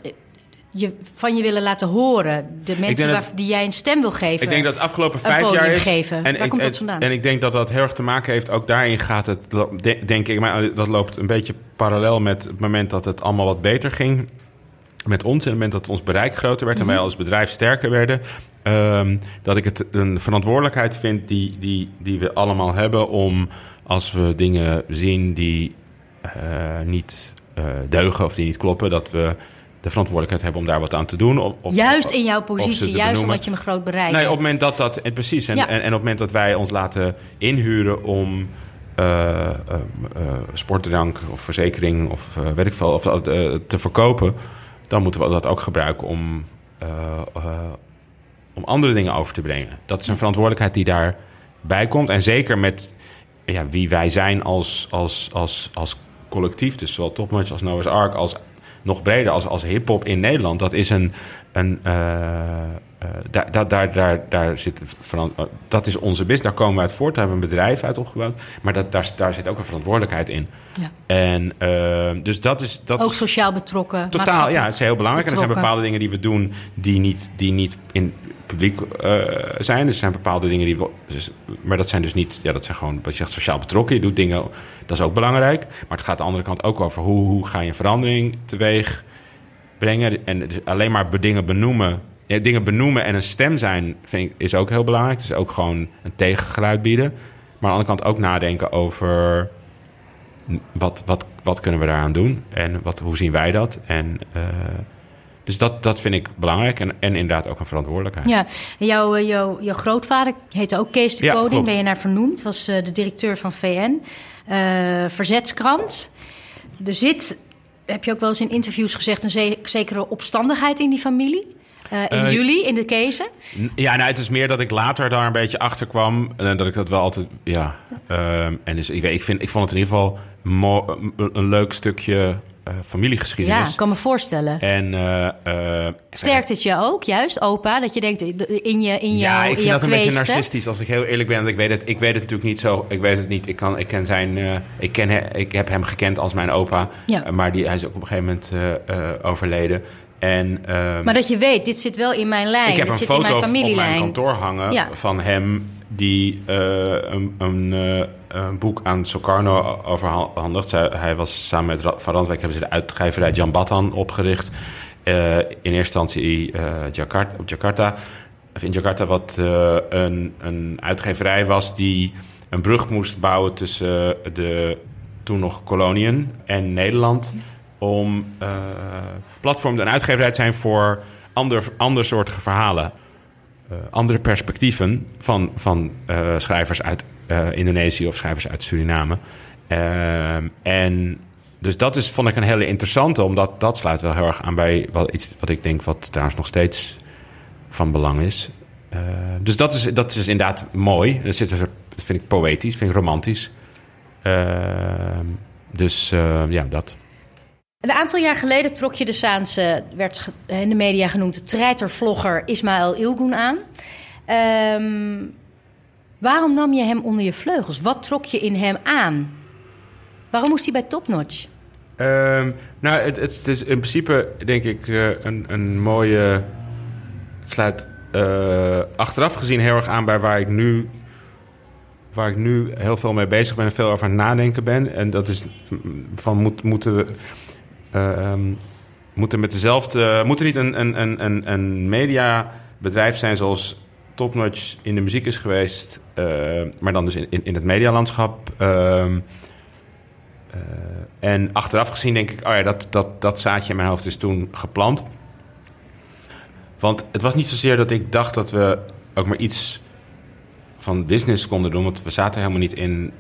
je van je willen laten horen? De mensen dat- waar, die jij een stem wil geven. Ik denk dat het afgelopen vijf jaar is. geven. Waar ik, komt dat en- vandaan? En ik denk dat dat heel erg te maken heeft. Ook daarin gaat het, denk ik, maar dat loopt een beetje parallel met het moment dat het allemaal wat beter ging. Met ons, en het moment dat ons bereik groter werd en Mhm. wij als bedrijf sterker werden. ehm, dat ik het een verantwoordelijkheid vind die, die, die we allemaal hebben om als we dingen zien die niet eh, deugen of die niet kloppen, dat we de verantwoordelijkheid hebben om daar wat aan te doen. Of, of- juist in jouw positie, juist benoemen. omdat je een groot bereik Nee, op het moment dat dat... en Precies. En, Ja. en, en op het moment dat wij ons laten inhuren om... eh, eh, eh, sportdrank of verzekering of eh, weet ik veel, of, eh, te verkopen... dan moeten we dat ook gebruiken om, eh, eh, om andere dingen over te brengen. Dat is een verantwoordelijkheid die daarbij komt. En zeker met ja, wie wij zijn als, als, als, als collectief. Dus zowel Topmatch als Noah's Ark als nog breder als, als hip-hop in Nederland. Dat is een. een eh, eh, daar, daar, daar, daar, daar zit eh, dat is onze business. Daar komen we uit voort. Daar hebben we een bedrijf uit opgebouwd. Maar dat, daar, daar zit ook een verantwoordelijkheid in. Ja. En eh, dus dat is. Dat Ook sociaal betrokken. Totaal, ja, het is heel belangrijk. En er zijn bepaalde dingen die we doen die niet, die niet in publiek eh, zijn. Er zijn bepaalde dingen die. Dus, maar dat zijn dus niet. Ja, dat zijn gewoon. Wat je zegt, sociaal betrokken. Je doet dingen. Dat is ook belangrijk. Maar het gaat aan de andere kant ook over hoe, hoe ga je verandering teweeg brengen. En alleen maar dingen benoemen. Dingen benoemen en een stem zijn vind ik, is ook heel belangrijk. Dus ook gewoon een tegengeluid bieden. Maar aan de andere kant ook nadenken over wat, wat, wat kunnen we daaraan doen en wat, hoe zien wij dat? En, eh, dus dat, dat vind ik belangrijk en, en inderdaad ook een verantwoordelijkheid. Ja, jouw, eh, jouw, jouw grootvader heette ook Kees de Ja, Koning, klopt. ben je naar vernoemd. Was eh, de directeur van VN. Eh, Verzetskrant. Er zit, heb je ook wel eens in interviews gezegd, een ze- zekere opstandigheid in die familie. In jullie, in de Kezen. Ja, nou, het is meer dat ik later daar een beetje achter kwam. En dat ik dat wel altijd, ja. ehm, en dus ik, weet, ik, vind, ik vond het in ieder geval een leuk stukje familiegeschiedenis. Ja, ik kan me voorstellen. En, uh, Sterkt het je ook, juist, opa? Dat je denkt in je in Ja, jou, ik vind in dat een beetje narcistisch, als ik heel eerlijk ben. Want ik weet het, ik weet het natuurlijk niet zo. Ik weet het niet. Ik, kan, ik, ken zijn, ik, ken ik heb hem gekend als mijn opa. Ja. maar die, hij is ook op een gegeven moment overleden. En, uh, maar dat je weet, dit zit wel in mijn lijn. Ik heb dit een zit foto in mijn op mijn kantoor hangen Ja. van hem die uh, een, een, uh, een, boek aan Sokarno overhandigt. Zij, hij was samen met Van Randwijk hebben ze de uitgeverij Jan Batan opgericht. Uh, in eerste instantie Jakarta, op Jakarta, in Jakarta, wat een, een uitgeverij was die een brug moest bouwen tussen de toen nog koloniën en Nederland. Om platform en uitgeverij te zijn voor ander, andersoortige verhalen. Uh, andere perspectieven van, van uh, schrijvers uit uh, Indonesië of schrijvers uit Suriname. en dus dat is, vond ik een hele interessante, omdat dat sluit wel heel erg aan bij wat, iets wat ik denk wat trouwens nog steeds van belang is. dus dat is, dat is inderdaad mooi. Dat, zit, dat vind ik poëtisch, vind ik romantisch. dus ja, dat. Een aantal jaar geleden trok je de Saanse, werd in de media genoemd, de treitervlogger Ismaël Ilgun aan. Um, waarom nam je hem onder je vleugels? Wat trok je in hem aan? Waarom moest hij bij Topnotch? Um, nou, het, het, is in principe denk ik uh, een, een mooie. Het sluit uh, achteraf gezien heel erg aan bij waar ik nu waar ik nu heel veel mee bezig ben en veel over aan het nadenken ben. En dat is van moet, moeten we. Um, moeten met dezelfde. Moet er niet een, een, een, een mediabedrijf zijn zoals Topnotch in de muziek is geweest, uh, maar dan dus in, in, in het medialandschap. Uh, en achteraf gezien denk ik, oh ja, dat, dat, dat zaadje in mijn hoofd is toen geplant. Want het was niet zozeer dat ik dacht dat we ook maar iets van business konden doen, want we zaten helemaal niet in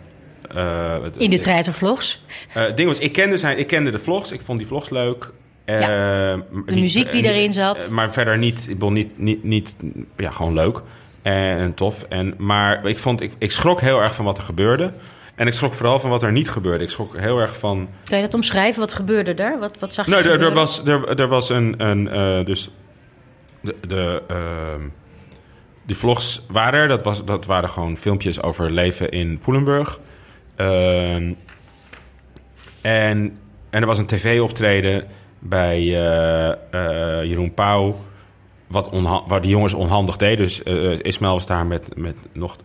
uh, in de treitervlogs? Uh, ding was, ik kende, zijn, ik kende de vlogs, ik vond die vlogs leuk. Ja, de niet, muziek die erin zat. maar verder niet, ik bedoel, niet, niet, niet, ja, gewoon leuk en, tof. En, maar ik, vond, ik, ik schrok heel erg van wat er gebeurde. En ik schrok vooral van wat er niet gebeurde. Ik schrok heel erg van... Kan je dat omschrijven? Wat gebeurde er? Wat, wat zag je nou, er, er, was, er, er was een... een uh, dus de, de, uh, die vlogs waren er. Dat, was, dat waren gewoon filmpjes over leven in Poelenburg. Uh, en, en er was een tv-optreden bij uh, Jeroen Pauw... Wat waar die jongens onhandig deden. Dus Ismaël was daar met, met nog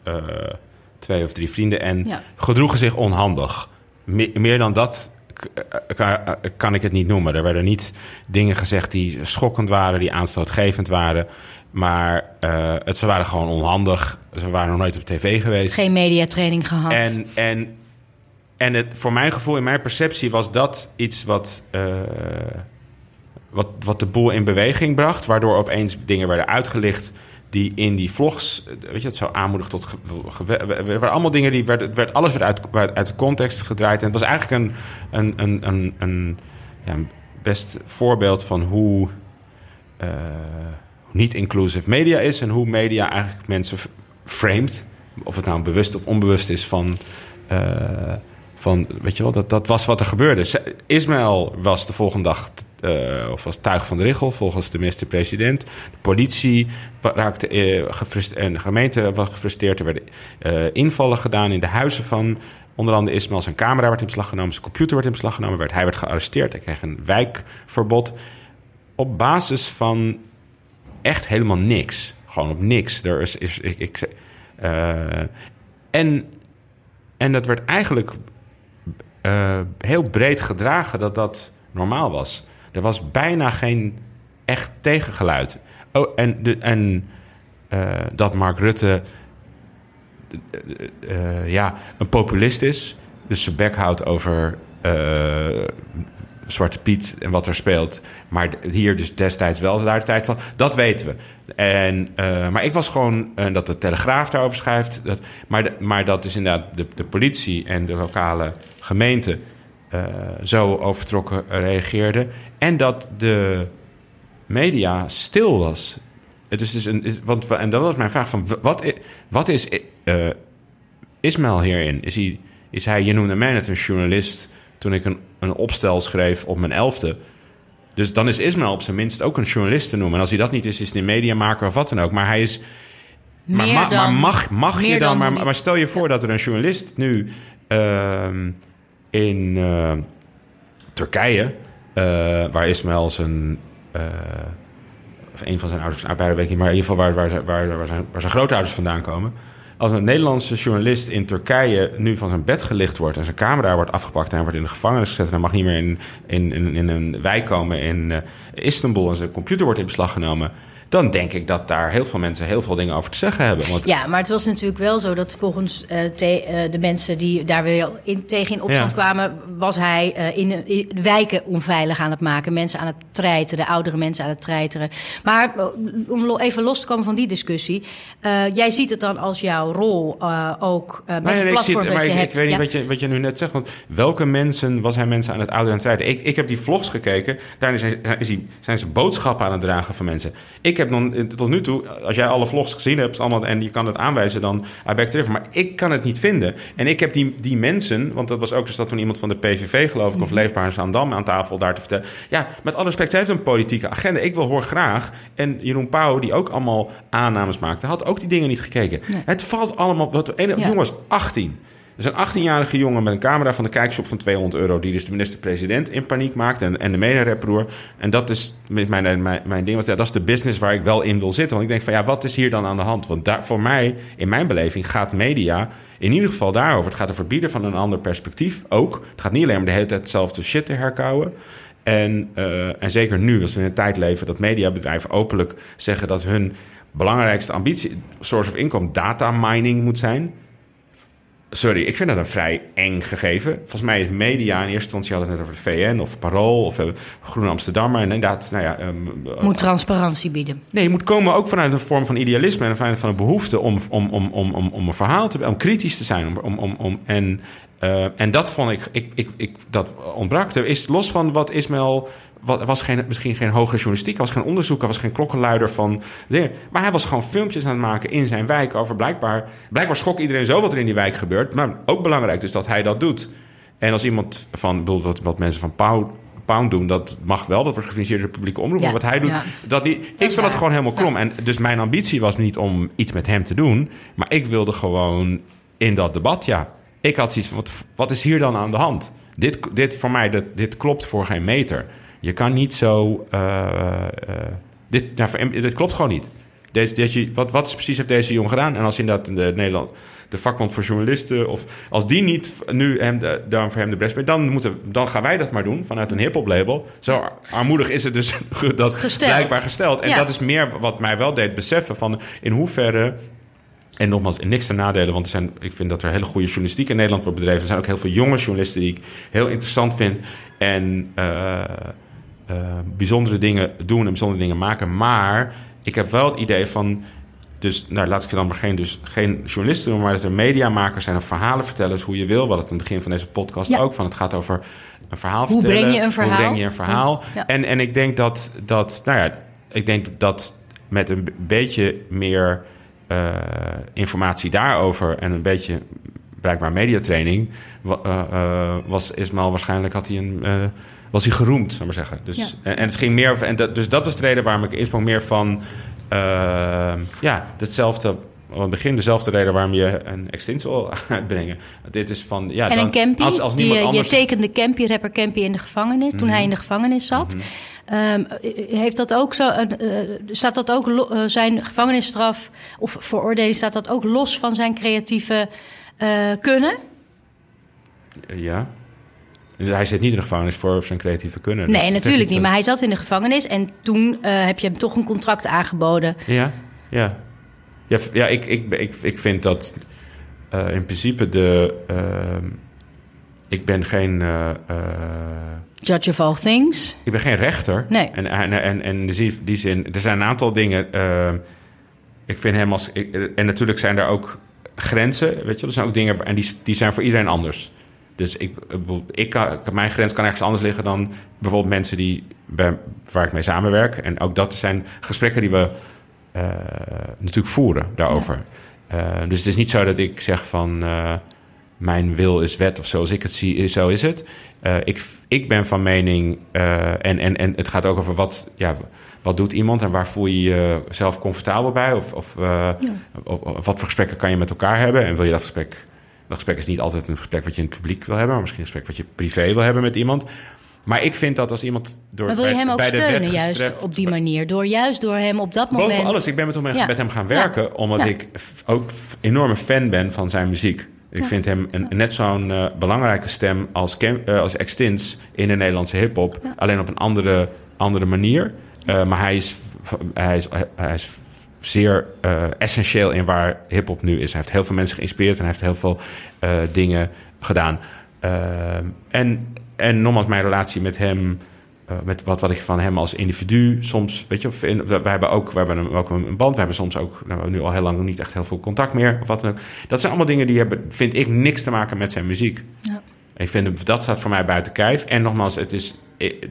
twee of drie vrienden... en Ja. gedroegen zich onhandig. Me- meer dan dat kan, kan ik het niet noemen. Er werden niet dingen gezegd die schokkend waren... die aanstootgevend waren... Maar uh, het, ze waren gewoon onhandig. Ze waren nog nooit op tv geweest. Geen mediatraining gehad. En, en, en het, voor mijn gevoel, in mijn perceptie, was dat iets wat, uh, wat, wat de boel in beweging bracht. Waardoor opeens dingen werden uitgelicht die in die vlogs, weet je, het zou aanmoedigen tot. Er allemaal dingen die werd, werd alles werd uit, uit de context gedraaid. En het was eigenlijk een, een, een, een, een ja, best voorbeeld van hoe. Uh, niet inclusive media is en hoe media eigenlijk mensen framed. Of het nou bewust of onbewust is van. Van weet je wel, dat, dat was wat er gebeurde. Ismaël was de volgende dag. Uh, of was tuig van de richel, volgens de minister-president. De politie raakte uh. En de gemeente was gefrustreerd. Er werden invallen gedaan in de huizen van. Onder andere Ismaël. Zijn camera werd in beslag genomen. Zijn computer werd in beslag genomen. Werd, hij werd gearresteerd. Hij kreeg een wijkverbod. Op basis van echt helemaal niks. Gewoon op niks. Er is, is ik, ik en, en dat werd eigenlijk uh, heel breed gedragen dat dat normaal was. Er was bijna geen echt tegengeluid. Oh, en, de, en uh, dat Mark Rutte ja, een populist is. Dus zijn bek houdt over Zwarte Piet en wat er speelt. Maar hier dus destijds wel de tijd van. Dat weten we. En, uh, maar ik was gewoon... Uh, dat de Telegraaf daarover schrijft. Dat, maar, maar dat is inderdaad de, de politie en de lokale gemeente... Uh, zo overtrokken reageerden. En dat de media stil was. Het is dus een, want, en dat was mijn vraag van... Wat, is, wat is Ismaël hierin? Is hij, is hij je noemde mij net een journalist toen ik een, een opstel schreef op mijn elfde. Dus dan is Ismail op zijn minst ook een journalist te noemen. En als hij dat niet is, is hij een mediamaker of wat dan ook. Maar hij is... Maar, ma- dan- maar mag, mag je dan... dan- Maar, maar stel je voor dat er een journalist nu ehm, in eh, Turkije... eh, waar Ismail zijn... eh, of een van zijn ouders, nou, weet ik niet, maar in ieder geval waar, waar, waar, waar, zijn, waar zijn grootouders vandaan komen. Als een Nederlandse journalist in Turkije nu van zijn bed gelicht wordt en zijn camera wordt afgepakt en hij wordt in de gevangenis gezet en hij mag niet meer in, in, in, in een wijk komen in eh, Istanbul en zijn computer wordt in beslag genomen, dan denk ik dat daar heel veel mensen heel veel dingen over te zeggen hebben. Want Ja, maar het was natuurlijk wel zo dat volgens eh, te- eh, de mensen die daar weer in, tegen in opstand Ja. kwamen, was hij eh, in, wijken onveilig aan het maken. Mensen aan het treiteren, oudere mensen aan het treiteren. Maar om even los te komen van die discussie. jij ziet het dan als jouw rol ook met Nee, het nee, ik, zie platform het, maar ik, ik weet niet Ja. wat, je, wat je nu net zegt. Want welke mensen was hij mensen aan het ouderen aan het rijden? Ik, ik heb die vlogs gekeken. Daarin zijn, hij, zijn ze boodschappen aan het dragen van mensen. Ik heb nog, tot nu toe, als jij alle vlogs gezien hebt allemaal, en je kan het aanwijzen, dan I beg to differ. Maar ik kan het niet vinden. En ik heb die, die mensen, want dat was ook dus dat van iemand van de PVV, geloof ik, of Leefbaar in Zaandam aan tafel daar te vertellen. Ja, met alle respect, zij heeft een politieke agenda. Ik wil hoor graag. En Jeroen Pauw, die ook allemaal aannames maakte, had ook die dingen niet gekeken. Nee. Het valt allemaal. Wat, een, Ja. jongen was 18. Dus een 18-jarige jongen met een camera van de kijkshop van 200 euro... die dus de minister-president in paniek maakt en, en de mede-reproer. En dat is mijn, mijn, mijn ding. Was, ja, dat is de business waar ik wel in wil zitten. Want ik denk van ja, wat is hier dan aan de hand? Want daar, voor mij, in mijn beleving, gaat media in ieder geval daarover. Het gaat over bieden van een ander perspectief ook. Het gaat niet alleen om de hele tijd hetzelfde shit te herkauwen. En, eh, en zeker nu, als we in een tijd leven dat mediabedrijven openlijk zeggen dat hun belangrijkste ambitie, source of income, data mining moet zijn. Sorry, ik vind dat een vrij eng gegeven. Volgens mij is media in eerste instantie hadden het net over de VN of Parool of eh, Groene Amsterdammer. En inderdaad, nou ja. ehm, Moet transparantie bieden. Nee, je moet komen ook vanuit een vorm van idealisme en vanuit van een behoefte om, om, om, om, om, om een verhaal te om kritisch te zijn. Om, om, om, om, en, eh, en dat vond ik, ik, ik, ik, dat ontbrak. Er is los van wat Ismail. Was geen, misschien geen hogere journalistiek, was geen onderzoeker, was geen klokkenluider van dingen. Maar hij was gewoon filmpjes aan het maken in zijn wijk over blijkbaar. Blijkbaar schrok iedereen zo wat er in die wijk gebeurt. Maar ook belangrijk dus dat hij dat doet. En als iemand van, bijvoorbeeld wat, wat mensen van Pauw Pound doen, dat mag wel. Dat wordt gefinancierd door de publieke omroep. Ja, Maar wat hij doet, ja. dat niet. ik vind dat gewoon helemaal krom. En dus mijn ambitie was niet om iets met hem te doen. Maar ik wilde gewoon in dat debat, ja. Ik had zoiets van, wat, wat is hier dan aan de hand? Dit, dit voor mij, dit, dit klopt voor geen meter. Je kan niet zo... eh, eh, dit, nou, dit klopt gewoon niet. Deze, deze, wat, wat precies heeft deze jongen gedaan? En als inderdaad de Nederland, de vakbond voor journalisten... of als die niet nu hem de, daarom voor hem de best bent... Dan, moeten, dan gaan wij dat maar doen vanuit een hip-hop label. Zo armoedig is het dus dat Gesteld. blijkbaar gesteld. En Ja. dat is meer wat mij wel deed beseffen van in hoeverre. En nogmaals, niks te nadelen, want er zijn, ik vind dat er hele goede journalistiek in Nederland wordt bedreven. Er zijn ook heel veel jonge journalisten die ik heel interessant vind. En eh, bijzondere dingen doen en bijzondere dingen maken. Maar ik heb wel het idee van. Dus nou, laat ik er dan maar geen, dus geen journalisten noemen, maar dat er mediamakers zijn of verhalenvertellers, hoe je wil. Wat het aan het begin van deze podcast Ja. ook van. Het gaat over een verhaal Hoe vertellen. breng je een verhaal? Hoe breng je een verhaal? Ja. En, en ik denk dat, dat, nou ja, ik denk dat met een beetje meer eh, informatie daarover en een beetje blijkbaar mediatraining, eh, eh, was Ismail waarschijnlijk had hij een. Eh, was hij geroemd, zou ik maar zeggen. Dus, Ja. en, en het ging meer. over- En dat, dus dat was de reden waarom ik insprong meer van. eh, ja, hetzelfde. Aan het begin dezelfde reden waarom je een extins wil uitbrengen. Dit is van. Ja, en dan, een Campy, Als, als die, niemand je- anders. Mhm. je tekende Campy, rapper Campy in de gevangenis, toen hij in de gevangenis zat. Ehm, heeft dat ook zo, eh, eh, staat dat ook eh, zijn gevangenisstraf of veroordeling, staat dat ook los van zijn creatieve eh, kunnen? Ja. Hij zit niet in de gevangenis voor zijn creatieve kunnen. Dus Nee, natuurlijk niet. Maar hij zat in de gevangenis en toen eh, heb je hem toch een contract aangeboden. Ja, ja. Ja, ja ik, ik, ik, ik vind dat eh, in principe de... ehm, ik ben geen... eh, eh, Judge of all things. ik ben geen rechter. Nee. En, en, en, en in die zin- die zin, er zijn een aantal dingen. ehm, ik vind hem als. ik- en natuurlijk zijn er ook grenzen. Weet je, er zijn ook dingen. En die, die zijn voor iedereen anders. Dus ik, ik, bedoel, ik kan, mijn grens kan ergens anders liggen dan bijvoorbeeld mensen die, bij, waar ik mee samenwerk. En ook dat zijn gesprekken die we eh, natuurlijk voeren daarover. Eh, dus het is niet zo dat ik zeg van. eh, mijn wil is wet of zoals ik het zie, zo is het. Ik, ik ben van mening, en, en, en het gaat ook over wat, ja, wat doet iemand en waar voel je jezelf comfortabel bij? Of, of, ja. of, of, wat voor gesprekken kan je met elkaar hebben? En wil je dat gesprek, dat gesprek is niet altijd een gesprek wat je in het publiek wil hebben, maar misschien een gesprek wat je privé wil hebben met iemand. Maar ik vind dat als iemand door maar wil je bij, hem ook steunen, juist op die manier? Door juist door hem op dat moment... Boven alles, ik ben met hem, Ja. met hem gaan werken... Ja. omdat Ja. ik ook enorme fan ben van zijn muziek. Ik vind hem een, net zo'n eh, belangrijke stem als, eh, als Extins in de Nederlandse hip-hop. Alleen op een andere, andere manier. Eh, maar hij is, hij is, hij is zeer eh, essentieel in waar hip-hop nu is. Hij heeft heel veel mensen geïnspireerd en hij heeft heel veel eh, dingen gedaan. Eh, en, en nogmaals, mijn relatie met hem. met wat, wat ik van hem als individu soms, weet je, we, hebben ook, we hebben een, ook een band, we hebben soms ook, nou, we hebben nu al heel lang niet echt heel veel contact meer, of wat dan ook. Dat zijn allemaal dingen die hebben, vind ik, niks te maken met zijn muziek. Ja. Ik vind dat staat voor mij buiten kijf. En nogmaals, het is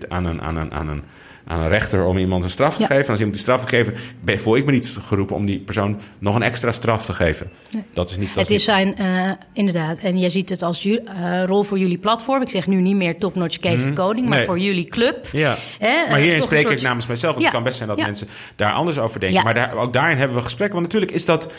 aan een, aan een, aan een, aan een rechter om iemand een straf te Ja. geven. En als iemand die straf te geven, ben, voel ik me niet geroepen om die persoon nog een extra straf te geven. Nee. Dat is niet. Dat Het is niet- zijn, eh, inderdaad, en jij ziet het als eh, rol voor jullie platform. Ik zeg nu niet meer Top Notch Kees de Koning, maar Nee. voor jullie club. Ja. Hè, eh, Maar hierin toch een spreek soort- ik namens. Want Ja. het kan best zijn dat mensen daar anders over denken. Maar daar, ook daarin hebben we gesprekken. Want natuurlijk is dat...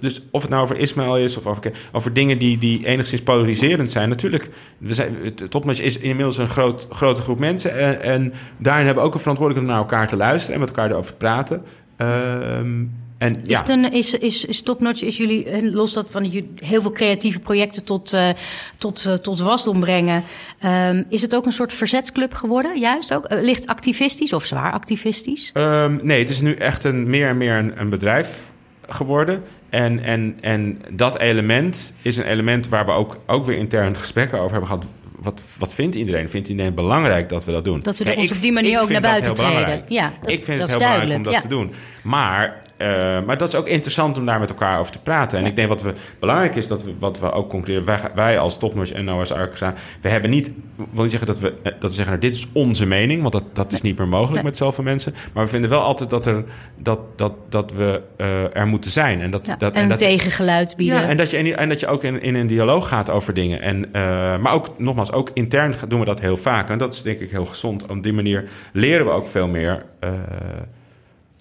Dus of het nou over Ismaël is of over, over dingen die, die enigszins polariserend zijn. Natuurlijk, we zijn, Topmatch is inmiddels een groot, grote groep mensen. En, en daarin hebben ook een verantwoordelijkheid om naar elkaar te luisteren en met elkaar erover te praten. Ehm, en Is, ja, een, is, is, is Topnotch, is jullie, eh, los dat van heel veel creatieve projecten tot, eh, tot, eh, tot wasdom brengen, ehm, is het ook een soort verzetsclub geworden? Juist ook? Licht activistisch of zwaar activistisch? Ehm, nee, het is nu echt een, meer en meer een, een bedrijf geworden. En, en, en dat element is een element waar we ook, ook weer intern gesprekken over hebben gehad. Wat, wat vindt iedereen? Vindt iedereen belangrijk dat we dat doen? Dat we Ja, ons ik- op die manier ook naar buiten treden. Ja, dat- ik vind dat het is heel belangrijk om dat te doen. Maar, eh, maar dat is ook interessant om daar met elkaar over te praten. En ik denk wat we, belangrijk is, dat we, wat we ook concluderen... wij, wij als Topnotch en Noah's Arca... we hebben niet... Ik wil niet zeggen dat we, eh, dat we zeggen... nou, dit is onze mening, want dat, dat is niet meer mogelijk Nee. met zoveel mensen. Maar we vinden wel altijd dat, er, dat, dat, dat we eh, er moeten zijn. En, dat, Ja, dat, en een dat, tegengeluid bieden. ja, en dat je, en, en dat je ook in, in een dialoog gaat over dingen. En, maar ook, nogmaals, ook intern doen we dat heel vaak. En dat is denk ik heel gezond. Op die manier leren we ook veel meer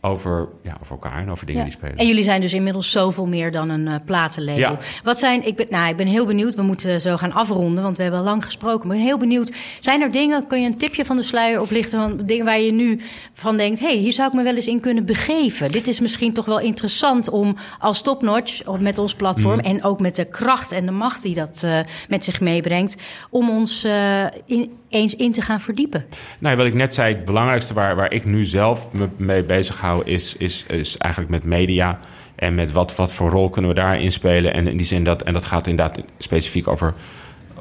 over, ja, over elkaar en over dingen Ja. die spelen. En jullie zijn dus inmiddels zoveel meer dan een eh, platenlabel. Ja. Wat zijn, ik ben, nou, ik ben heel benieuwd. We moeten zo gaan afronden, want we hebben al lang gesproken. Maar ik ben heel benieuwd. Zijn er dingen, kun je een tipje van de sluier oplichten van dingen waar je nu van denkt: hé, hey, hier zou ik me wel eens in kunnen begeven? Dit is misschien toch wel interessant om als topnotch of met ons platform Mhm. en ook met de kracht en de macht die dat eh, met zich meebrengt, om ons eh, in, eens in te gaan verdiepen. Nou, wat ik net zei, het belangrijkste waar, waar ik nu zelf me mee bezig hou, is, is, is eigenlijk met media. En met wat, wat voor rol kunnen we daarin spelen. En in die zin dat, en dat gaat inderdaad specifiek over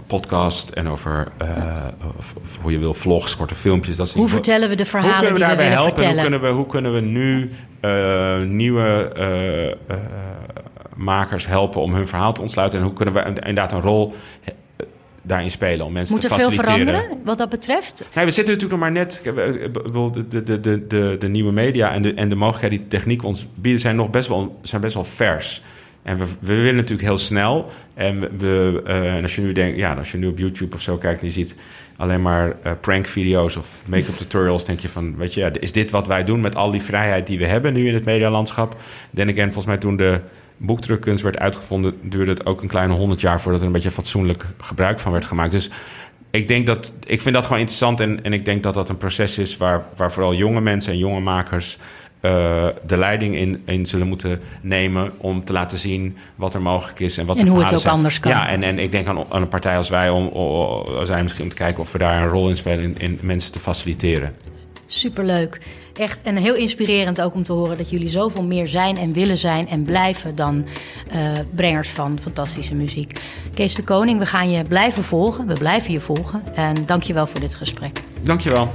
podcast en over eh, of- of hoe je wil vlogs, korte filmpjes. Dat Hoe vertellen we de Hoe verhalen kunnen we die we willen helpen? vertellen? Hoe kunnen we, hoe kunnen we nu eh, nieuwe eh, makers helpen om hun verhaal te ontsluiten? En hoe kunnen we inderdaad een rol daarin spelen om mensen Moet te er veel faciliteren? veranderen wat dat betreft? Nee, we zitten natuurlijk nog maar net. ik ik De, de, de, de, de, nieuwe media en de, en de mogelijkheden die techniek ons biedt, zijn nog best wel, zijn best wel vers. En we, we willen natuurlijk heel snel. En we, eh, en als je nu denkt, ja, als je nu op YouTube of zo kijkt en je ziet alleen maar eh, prank-video's of make-up tutorials, denk je van, weet je, ja, is dit wat wij doen met al die vrijheid die we hebben nu in het medialandschap? Then again, volgens mij toen de boekdrukkunst werd uitgevonden, duurde het ook een kleine honderd jaar voordat er een beetje fatsoenlijk gebruik van werd gemaakt. Dus ik denk dat ik vind dat gewoon interessant en, en ik denk dat dat een proces is waar, waar vooral jonge mensen en jonge makers eh, de leiding in, in zullen moeten nemen om te laten zien wat er mogelijk is en wat En hoe het ook zijn. anders kan. Ja, en, en ik denk aan, aan een partij als wij om, o- o- zijn misschien om te kijken of we daar een rol in spelen in, in mensen te faciliteren. Superleuk. Echt en heel inspirerend ook om te horen dat jullie zoveel meer zijn en willen zijn en blijven dan eh, brengers van fantastische muziek. Kees de Koning, we gaan je blijven volgen. We blijven je volgen. En dank je wel voor dit gesprek. Dankjewel.